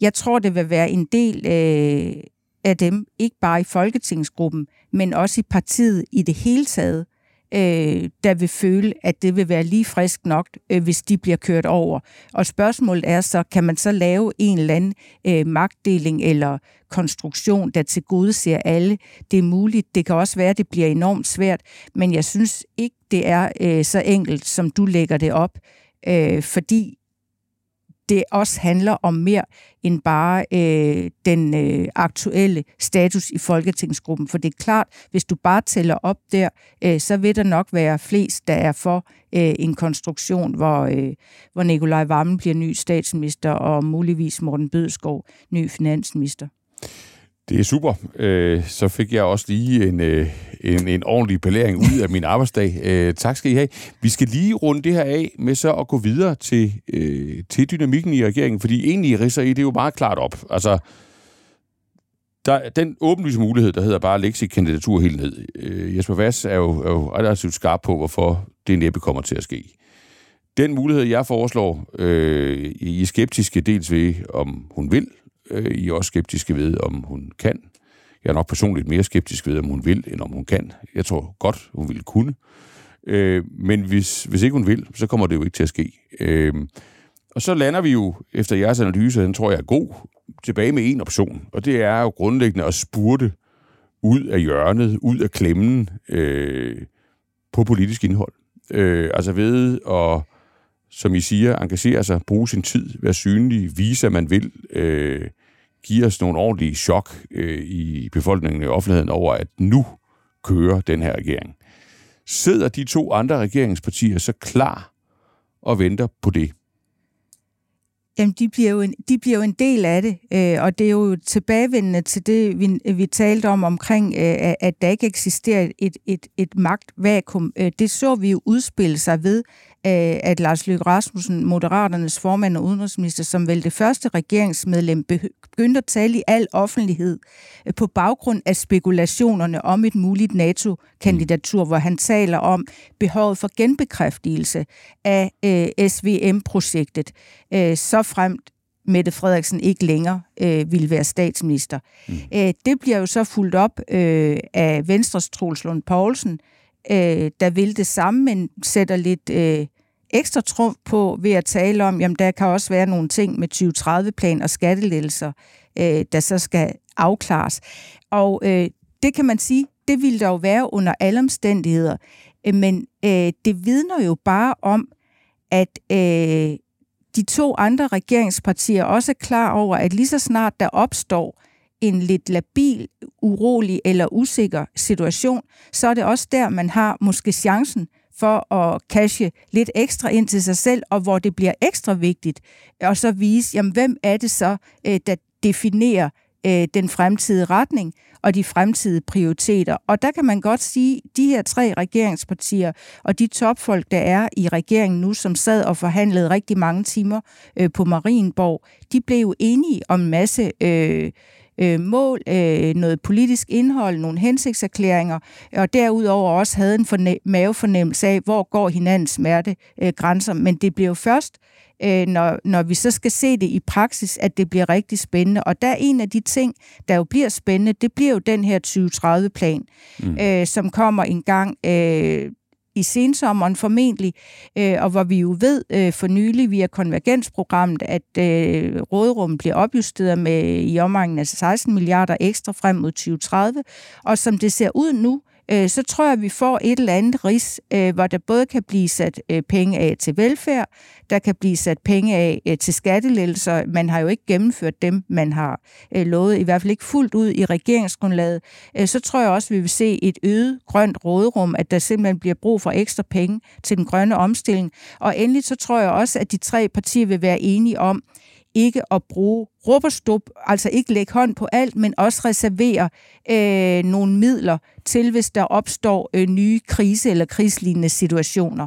Jeg tror, det vil være en del øh, af dem, ikke bare i Folketingsgruppen, men også i partiet i det hele taget, øh, der vil føle, at det vil være lige frisk nok, øh, hvis de bliver kørt over. Og spørgsmålet er så, kan man så lave en eller anden øh, magtdeling eller konstruktion, der til gode ser alle? Det er muligt. Det kan også være, at det bliver enormt svært, men jeg synes ikke, det er øh, så enkelt, som du lægger det op, øh, fordi det også handler om mere end bare øh, den øh, aktuelle status i Folketingsgruppen. For det er klart, hvis du bare tæller op der, øh, så vil der nok være flest, der er for øh, en konstruktion, hvor, øh, hvor Nikolaj Vammen bliver ny statsminister, og muligvis Morten Bødskov ny finansminister. Det er super. Øh, så fik jeg også lige en, øh, en, en ordentlig belæring ud af min arbejdsdag. Øh, tak skal I have. Vi skal lige runde det her af med så at gå videre til, øh, til dynamikken i regeringen, fordi egentlig ridser I det jo meget klart op. Altså, der, den åbenlyse mulighed, der hedder bare at lægge sit kandidatur helt ned. Øh, Jesper Vass er jo, er jo relativt skarp på, hvorfor det næppe kommer til at ske. Den mulighed, jeg foreslår, øh, I er skeptiske dels ved, om hun vil, Øh, I er også skeptiske ved, om hun kan. Jeg er nok personligt mere skeptisk ved, om hun vil, end om hun kan. Jeg tror godt, hun vil kunne. Øh, men hvis, hvis ikke hun vil, så kommer det jo ikke til at ske. Øh, og så lander vi jo, efter jeres analyse, den tror jeg er god, tilbage med en option. Og det er jo grundlæggende at spurte ud af hjørnet, ud af klemmen øh, på politisk indhold. Øh, altså ved at, som I siger, engagere sig, bruge sin tid, være synlig, vise, at man vil, øh, give os nogle ordentlige chok øh, i befolkningen og offentligheden over, at nu kører den her regering. Sidder de to andre regeringspartier så klar og venter på det? Jamen, de bliver jo en, de bliver jo en del af det, øh, og det er jo tilbagevendende til det, vi, vi talte om omkring, øh, at der ikke eksisterer et, et, et magtvakuum. Øh, det så vi jo udspille sig ved, at Lars Løkke Rasmussen, Moderaternes formand og udenrigsminister, som vel det første regeringsmedlem, begyndte at tale i al offentlighed øh, på baggrund af spekulationerne om et muligt NATO-kandidatur, hvor han taler om behovet for genbekræftelse af øh, SVM-projektet, øh, så fremt Mette Frederiksen ikke længere øh, ville være statsminister. Mm. Æ, det bliver jo så fuldt op øh, af Venstres Troels Lund Poulsen, øh, øh, der vil det samme, men sætter lidt øh, ekstra trumf på ved at tale om, jamen der kan også være nogle ting med 2030-plan og skattelettelser, øh, der så skal afklares. Og øh, det kan man sige, det ville der jo være under alle omstændigheder. Øh, men øh, det vidner jo bare om, at øh, de to andre regeringspartier også er klar over, at lige så snart der opstår en lidt labil, urolig eller usikker situation, så er det også der, man har måske chancen for at cashe lidt ekstra ind til sig selv, og hvor det bliver ekstra vigtigt at så vise, jamen, hvem er det så, øh, der definerer øh, den fremtidige retning og de fremtidige prioriteter. Og der kan man godt sige, at de her tre regeringspartier og de topfolk, der er i regeringen nu, som sad og forhandlede rigtig mange timer øh, på Marienborg, de blev jo enige om en masse øh, øh, mål, øh, noget politisk indhold, nogle hensigtserklæringer, og derudover også havde en forne- mavefornemmelse af, hvor går hinandens smertegrænser. Øh, Men det bliver jo først, øh, når, når vi så skal se det i praksis, at det bliver rigtig spændende. Og der er en af de ting, der jo bliver spændende, det bliver jo den her 2030-plan, mm. øh, som kommer en gang øh, i sensommeren formentlig, øh, og hvor vi jo ved øh, for nylig via konvergensprogrammet, at øh, rådrummet bliver opjusteret med i omgangen af 16 milliarder ekstra frem mod 2030, og som det ser ud nu, øh, så tror jeg, at vi får et eller andet ris, øh, hvor der både kan blive sat øh, penge af til velfærd, der kan blive sat penge af øh, til skattelettelser. Man har jo ikke gennemført dem, man har øh, lovet, i hvert fald ikke fuldt ud i regeringsgrundlaget. Øh, så tror jeg også, at vi vil se et øget grønt råderum, at der simpelthen bliver brug for ekstra penge til den grønne omstilling. Og endelig så tror jeg også, at de tre partier vil være enige om, ikke at bruge råberstup, altså ikke lægge hånd på alt, men også reservere øh, nogle midler til, hvis der opstår øh, nye krise- eller krigslignende situationer.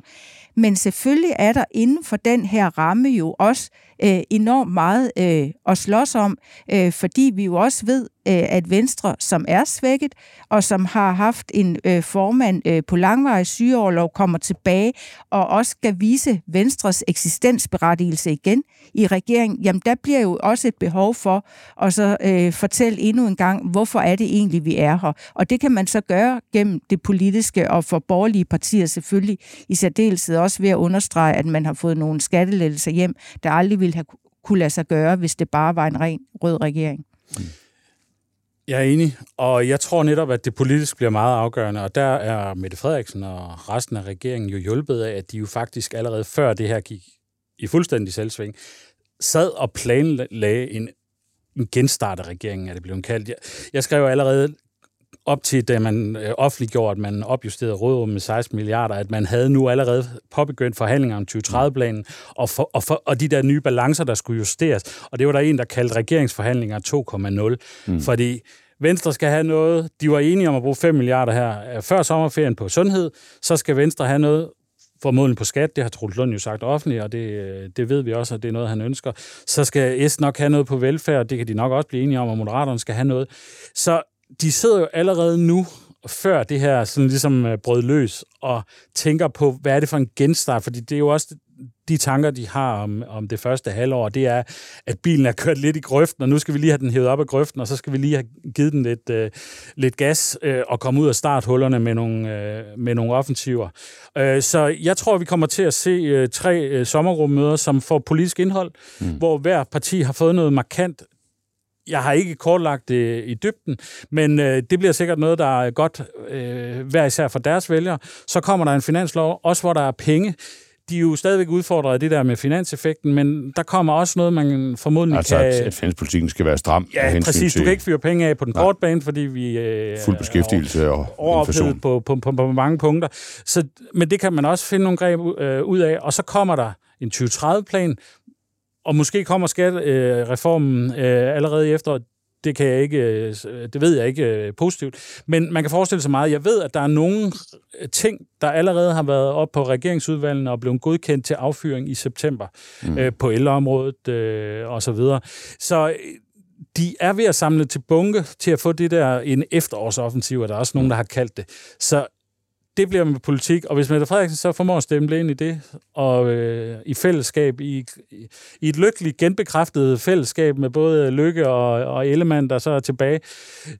Men selvfølgelig er der inden for den her ramme jo også øh, enormt meget øh, at slås om, øh, fordi vi jo også ved, øh, at Venstre, som er svækket, og som har haft en øh, formand øh, på langvarig sygeårlov, kommer tilbage og også skal vise Venstres eksistensberettigelse igen i regeringen, jamen der bliver jo også et behov for at så øh, fortælle endnu en gang, hvorfor er det egentlig, vi er her. Og det kan man så gøre gennem det politiske og for borgerlige partier selvfølgelig i særdeleshed også ved at understrege, at man har fået nogle skattelettelser hjem, der aldrig ville have kunne lade sig gøre, hvis det bare var en ren rød regering. Mm. Jeg er enig, og jeg tror netop, at det politisk bliver meget afgørende, og der er Mette Frederiksen og resten af regeringen jo hjulpet af, at de jo faktisk allerede før det her gik i fuldstændig selvsving, sad og planlagde en, en genstart af regeringen, er det blevet kaldt. Jeg, jeg skrev allerede op til, da man øh, offentliggjorde, at man opjusterede rådrum med 16 milliarder, at man havde nu allerede påbegyndt forhandlinger om 2030-planen, og, for, og, for, og de der nye balancer, der skulle justeres. Og det var der en, der kaldte regeringsforhandlinger 2,0. Mm. Fordi Venstre skal have noget, de var enige om at bruge 5 milliarder her øh, før sommerferien på sundhed, så skal Venstre have noget formodentlig på skat, det har Troels Lund jo sagt offentligt, og det, øh, det ved vi også, at det er noget, han ønsker. Så skal S nok have noget på velfærd, det kan de nok også blive enige om, og Moderaterne skal have noget. Så de sidder jo allerede nu, før det her sådan ligesom øh, brød løs, og tænker på, hvad er det for en genstart? Fordi det er jo også de tanker, de har om, om det første halvår, det er, at bilen er kørt lidt i grøften, og nu skal vi lige have den hævet op af grøften, og så skal vi lige have givet den lidt, øh, lidt gas øh, og komme ud af starthullerne med nogle, øh, med nogle offensiver. Øh, så jeg tror, vi kommer til at se øh, tre øh, sommerrummøder, som får politisk indhold, mm. hvor hver parti har fået noget markant jeg har ikke kortlagt det i dybden, men øh, det bliver sikkert noget, der er godt øh, hver især for deres vælgere. Så kommer der en finanslov, også hvor der er penge. De er jo stadigvæk udfordret af det der med finanseffekten, men der kommer også noget, man formodentlig altså, kan... Altså, at finanspolitikken skal være stram. Ja, præcis. Til... Du kan ikke fyre penge af på den korte bane, fordi vi... Øh, Fuld beskæftigelse og inflation. På, på, på, på mange punkter. Så, men det kan man også finde nogle greb øh, ud af. Og så kommer der en 2030-plan, og måske kommer skattereformen øh, allerede efter det kan jeg ikke, øh, det ved jeg ikke øh, positivt. Men man kan forestille sig meget. Jeg ved, at der er nogle ting, der allerede har været op på regeringsudvalgene og blevet godkendt til affyring i september mm. øh, på ældreområdet øh, og så videre. Så de er ved at samle til bunke til at få det der en efterårsoffensiv, og der er også nogen, der har kaldt det. Så det bliver med politik, og hvis Mette Frederiksen så formår at stemme ind i det, og øh, i fællesskab, i, i et lykkeligt genbekræftet fællesskab med både Lykke og, og Ellemann, der så er tilbage,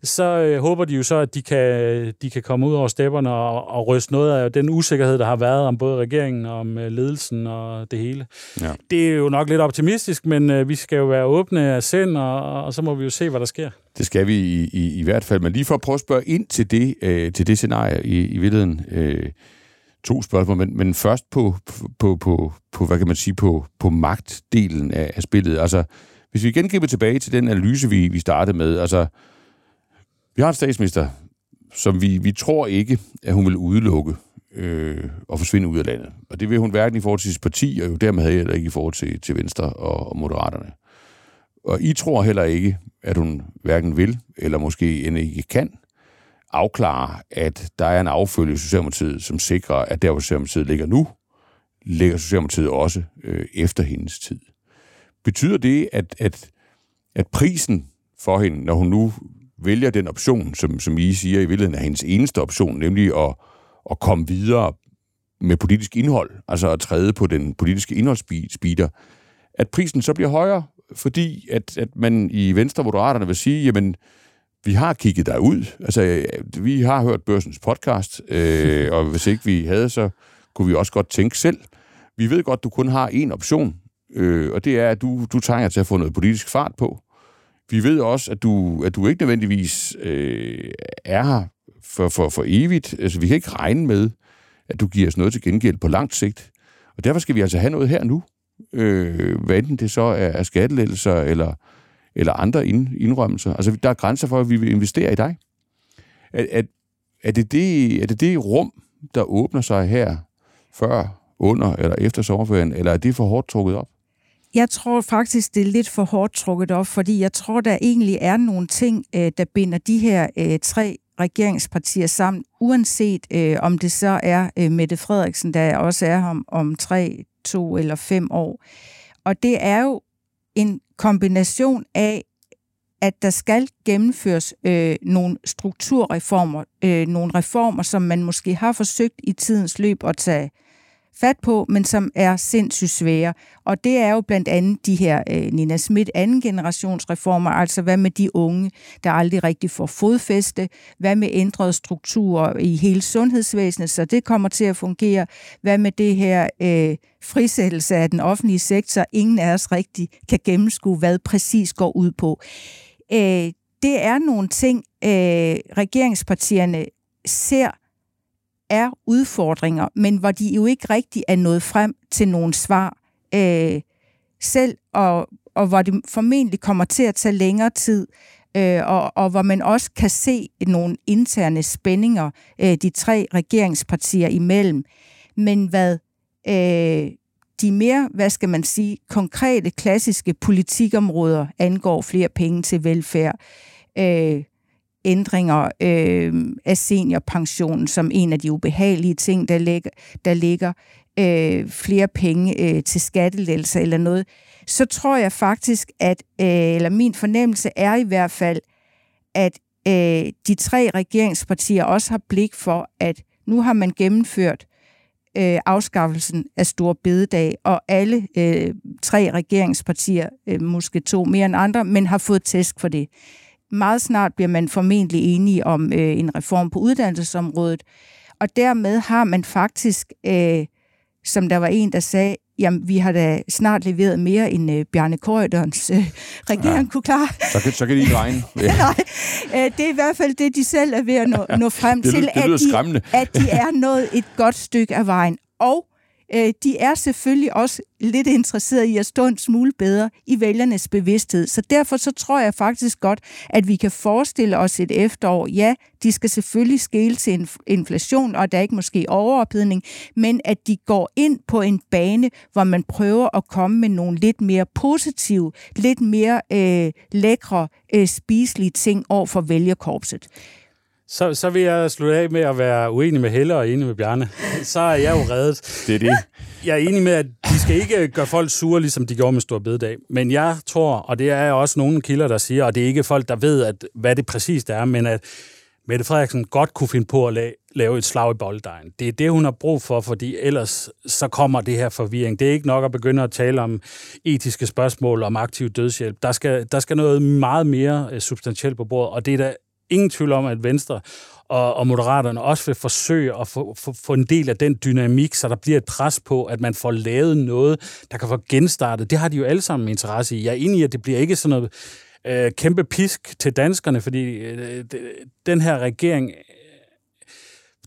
så øh, håber de jo så, at de kan, de kan komme ud over stepperne og, og ryste noget af den usikkerhed, der har været om både regeringen og om øh, ledelsen og det hele. Ja. Det er jo nok lidt optimistisk, men øh, vi skal jo være åbne af sind, og, og så må vi jo se, hvad der sker. Det skal vi i, i, i hvert fald. Men lige for at prøve at spørge ind til det, øh, til det scenarie i, i virkeligheden. Øh, to spørgsmål, men, men først på, på, på, på, hvad kan man sige, på, på magtdelen af, af spillet. Altså, hvis vi igen griber tilbage til den analyse, vi, vi startede med. Altså, vi har en statsminister, som vi, vi tror ikke, at hun vil udelukke øh, og forsvinde ud af landet. Og det vil hun hverken i forhold til sit parti, og jo dermed heller ikke i forhold til, til Venstre og, og Moderaterne. Og I tror heller ikke, at hun hverken vil, eller måske end ikke kan, afklare, at der er en affølge i Socialdemokratiet, som sikrer, at der, hvor Socialdemokratiet ligger nu, ligger Socialdemokratiet også øh, efter hendes tid. Betyder det, at, at, at prisen for hende, når hun nu vælger den option, som, som I siger i virkeligheden er hendes eneste option, nemlig at, at komme videre med politisk indhold, altså at træde på den politiske indholdsspeeder, at prisen så bliver højere, fordi at, at man i Venstre Moderaterne vil sige, jamen, vi har kigget der ud. Altså, øh, vi har hørt Børsens podcast, øh, og hvis ikke vi havde, så kunne vi også godt tænke selv. Vi ved godt, du kun har én option, øh, og det er, at du, du trænger til at få noget politisk fart på. Vi ved også, at du, at du ikke nødvendigvis øh, er her for, for, for evigt. Altså, vi kan ikke regne med, at du giver os noget til gengæld på langt sigt. Og derfor skal vi altså have noget her nu øh, hvad enten det så er, er skattelettelser eller, eller andre ind, indrømmelser. Altså, der er grænser for, at vi vil investere i dig. Er, er, er, det, det, er det det rum, der åbner sig her før, under eller efter sommerferien, eller er det for hårdt trukket op? Jeg tror faktisk, det er lidt for hårdt trukket op, fordi jeg tror, der egentlig er nogle ting, øh, der binder de her øh, tre regeringspartier sammen, uanset øh, om det så er øh, Mette Frederiksen, der også er om, om tre to eller fem år. Og det er jo en kombination af, at der skal gennemføres øh, nogle strukturreformer, øh, nogle reformer, som man måske har forsøgt i tidens løb at tage fat på, men som er sindssygt svære. Og det er jo blandt andet de her øh, Nina Schmidt anden generations reformer, altså hvad med de unge, der aldrig rigtig får fodfæste, hvad med ændrede strukturer i hele sundhedsvæsenet, så det kommer til at fungere, hvad med det her øh, frisættelse af den offentlige sektor, ingen af os rigtig kan gennemskue, hvad præcis går ud på. Øh, det er nogle ting, øh, regeringspartierne ser er udfordringer, men hvor de jo ikke rigtig er nået frem til nogle svar øh, selv, og, og hvor det formentlig kommer til at tage længere tid, øh, og, og hvor man også kan se nogle interne spændinger øh, de tre regeringspartier imellem. Men hvad øh, de mere, hvad skal man sige, konkrete, klassiske politikområder angår flere penge til velfærd, øh, ændringer øh, af seniorpensionen som en af de ubehagelige ting, der ligger, der ligger øh, flere penge øh, til skattelettelser eller noget, så tror jeg faktisk, at, øh, eller min fornemmelse er i hvert fald, at øh, de tre regeringspartier også har blik for, at nu har man gennemført øh, afskaffelsen af Stor Bededag, og alle øh, tre regeringspartier, øh, måske to mere end andre, men har fået tæsk for det. Meget snart bliver man formentlig enige om øh, en reform på uddannelsesområdet, og dermed har man faktisk, øh, som der var en, der sagde, jamen vi har da snart leveret mere end øh, Bjarne Korydons øh, regering ja. kunne klare. Så kan, så kan de ikke regne. Ja. Nej, øh, det er i hvert fald det, de selv er ved at nå, nå frem det, til, det at, de, at de er nået et godt stykke af vejen. Og Øh, de er selvfølgelig også lidt interesserede i at stå en smule bedre i vælgernes bevidsthed. Så derfor så tror jeg faktisk godt, at vi kan forestille os et efterår. Ja, de skal selvfølgelig skele til inflation, og der er ikke måske overophedning, men at de går ind på en bane, hvor man prøver at komme med nogle lidt mere positive, lidt mere øh, lækre, øh, spiselige ting over for vælgerkorpset. Så, så vil jeg slutte af med at være uenig med Helle og enig med Bjarne. Så er jeg jo reddet. Det er det. Jeg er enig med, at de skal ikke gøre folk sure, ligesom de gjorde med Stor Bededag. Men jeg tror, og det er også nogle kilder, der siger, og det er ikke folk, der ved, at, hvad det præcist er, men at Mette Frederiksen godt kunne finde på at lave, lave et slag i bolddejen. Det er det, hun har brug for, fordi ellers så kommer det her forvirring. Det er ikke nok at begynde at tale om etiske spørgsmål om aktiv dødshjælp. Der skal, der skal noget meget mere øh, substantielt på bordet, og det er da ingen tvivl om, at Venstre og, og Moderaterne også vil forsøge at få, få, få en del af den dynamik, så der bliver et pres på, at man får lavet noget, der kan få genstartet. Det har de jo alle sammen interesse i. Jeg er enig i, at det bliver ikke sådan noget øh, kæmpe pisk til danskerne, fordi øh, den her regering øh,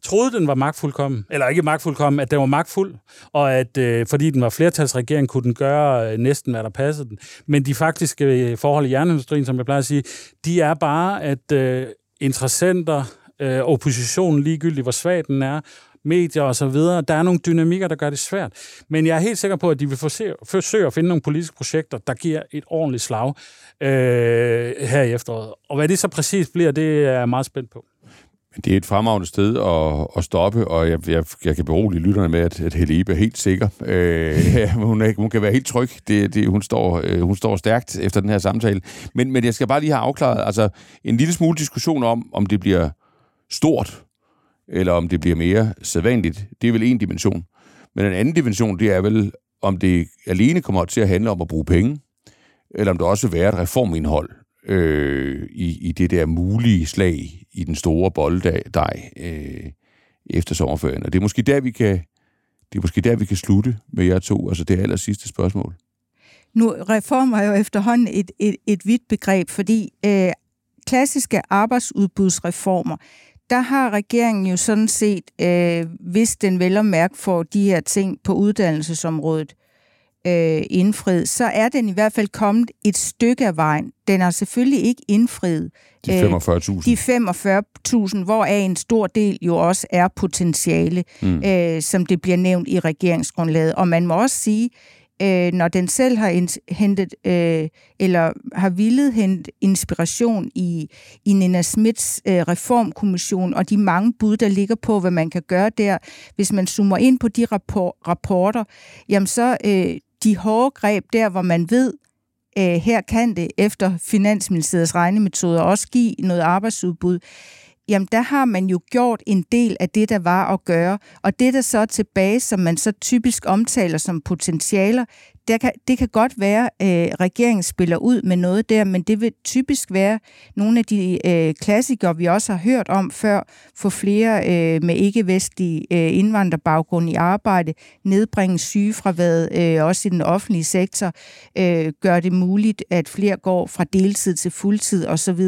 troede, den var magtfuldkommen, eller ikke magtfuldkommen, at den var magtfuld, og at øh, fordi den var flertalsregering, kunne den gøre øh, næsten, hvad der passede den. Men de faktiske øh, forhold i jernindustrien, som jeg plejer at sige, de er bare, at øh, interessenter, øh, oppositionen ligegyldigt, hvor svag den er, medier og så videre. Der er nogle dynamikker, der gør det svært. Men jeg er helt sikker på, at de vil forsøge, forsøge at finde nogle politiske projekter, der giver et ordentligt slag øh, her i efteråret. Og hvad det så præcis bliver, det er jeg meget spændt på. Det er et fremragende sted at, at stoppe, og jeg, jeg, jeg kan berolige lytterne med, at, at Helebe er helt sikker. Øh, hun, er, hun kan være helt tryg. Det, det, hun, står, øh, hun står stærkt efter den her samtale. Men, men jeg skal bare lige have afklaret, altså en lille smule diskussion om, om det bliver stort, eller om det bliver mere sædvanligt. Det er vel en dimension. Men en anden dimension, det er vel, om det alene kommer til at handle om at bruge penge, eller om det også vil være et reformindhold øh, i, i det der mulige slag i den store bolddej øh, efter sommerferien. Og det er måske der, vi kan, det er måske der, vi kan slutte med jer to, altså det aller sidste spørgsmål. Nu reformer er jo efterhånden et, et, et vidt begreb, fordi øh, klassiske arbejdsudbudsreformer, der har regeringen jo sådan set, øh, hvis den vel og mærke får de her ting på uddannelsesområdet øh, indfriet, så er den i hvert fald kommet et stykke af vejen. Den har selvfølgelig ikke indfriet de 45.000, øh, de 45.000 hvoraf en stor del jo også er potentiale, mm. øh, som det bliver nævnt i regeringsgrundlaget. Og man må også sige, øh, når den selv har hentet, øh, eller har villet hente inspiration i, i Nina Smits øh, reformkommission, og de mange bud, der ligger på, hvad man kan gøre der, hvis man zoomer ind på de rapport, rapporter, jamen så øh, de hårde greb der, hvor man ved, øh, her kan det efter Finansministeriets regnemetoder også give noget arbejdsudbud, jamen der har man jo gjort en del af det, der var at gøre. Og det, der så er tilbage, som man så typisk omtaler som potentialer, det kan, det kan godt være, at øh, regeringen spiller ud med noget der, men det vil typisk være nogle af de øh, klassikere, vi også har hørt om før, få flere øh, med ikke-vestlig øh, indvandrerbaggrund i arbejde, nedbringe sygefraværet øh, også i den offentlige sektor, øh, gør det muligt, at flere går fra deltid til fuldtid osv.,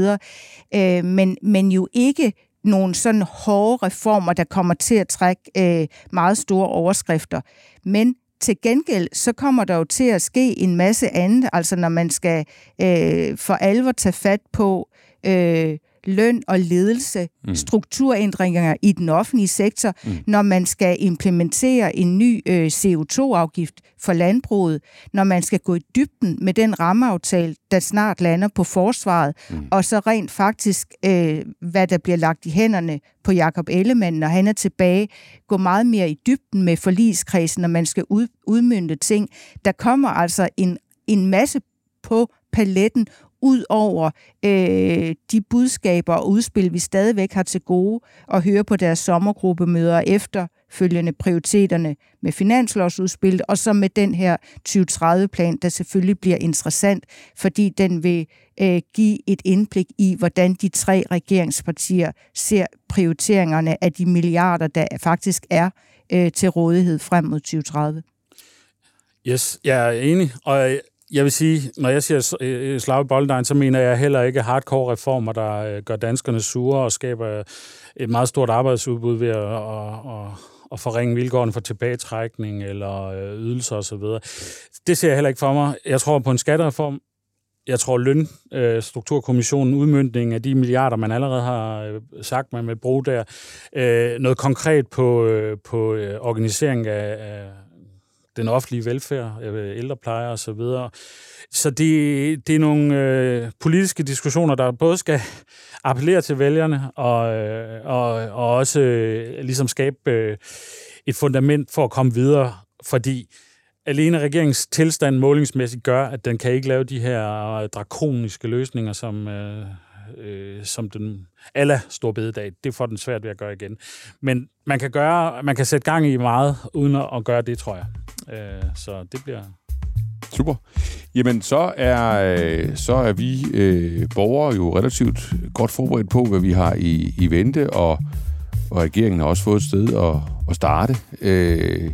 øh, men, men jo ikke nogle sådan hårde reformer, der kommer til at trække øh, meget store overskrifter. Men til gengæld, så kommer der jo til at ske en masse andet, altså når man skal øh, for alvor tage fat på øh, løn og ledelse, mm. strukturændringer i den offentlige sektor, mm. når man skal implementere en ny øh, CO2-afgift for landbruget, når man skal gå i dybden med den rammeaftale, der snart lander på forsvaret, mm. og så rent faktisk, øh, hvad der bliver lagt i hænderne på Jakob Ellemann, når han er tilbage, gå meget mere i dybden med forligskredsen, når man skal ud, udmynde ting. Der kommer altså en, en masse på paletten, ud over øh, de budskaber og udspil, vi stadigvæk har til gode at høre på deres sommergruppemøder efter følgende prioriteterne med finanslovsudspil, og så med den her 2030-plan, der selvfølgelig bliver interessant, fordi den vil øh, give et indblik i, hvordan de tre regeringspartier ser prioriteringerne af de milliarder, der faktisk er øh, til rådighed frem mod 2030. Yes, jeg er enig, og jeg vil sige, når jeg siger øh, øh, slag i bolddejen, så mener jeg heller ikke hardcore reformer, der øh, gør danskerne sure og skaber øh, et meget stort arbejdsudbud ved at, at, at forringe vilkårene for tilbagetrækning eller øh, ydelser osv. Det ser jeg heller ikke for mig. Jeg tror på en skattereform. Jeg tror, lønstrukturkommissionen, øh, udmyndningen af de milliarder, man allerede har øh, sagt, man vil bruge der. Øh, noget konkret på, øh, på øh, organisering af, af den offentlige velfærd, ældrepleje og så videre. Så det, det er nogle øh, politiske diskussioner, der både skal appellere til vælgerne og, øh, og, og også øh, ligesom skabe øh, et fundament for at komme videre, fordi alene regeringens tilstand målingsmæssigt gør, at den kan ikke lave de her øh, drakoniske løsninger, som, øh, øh, som den alle stor bededag. Det får den svært ved at gøre igen. Men man kan, gøre, man kan sætte gang i meget, uden at gøre det, tror jeg. Øh, så det bliver... Super. Jamen, så er, øh, så er vi øh, borgere jo relativt godt forberedt på, hvad vi har i, i vente, og, og regeringen har også fået et sted at, at starte, øh,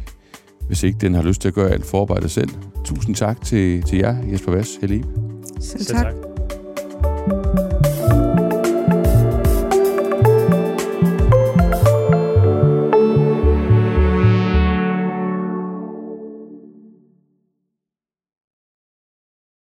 hvis ikke den har lyst til at gøre alt forarbejde selv. Tusind tak til, til jer, Jesper Vass, Helle Selv tak. Selv tak.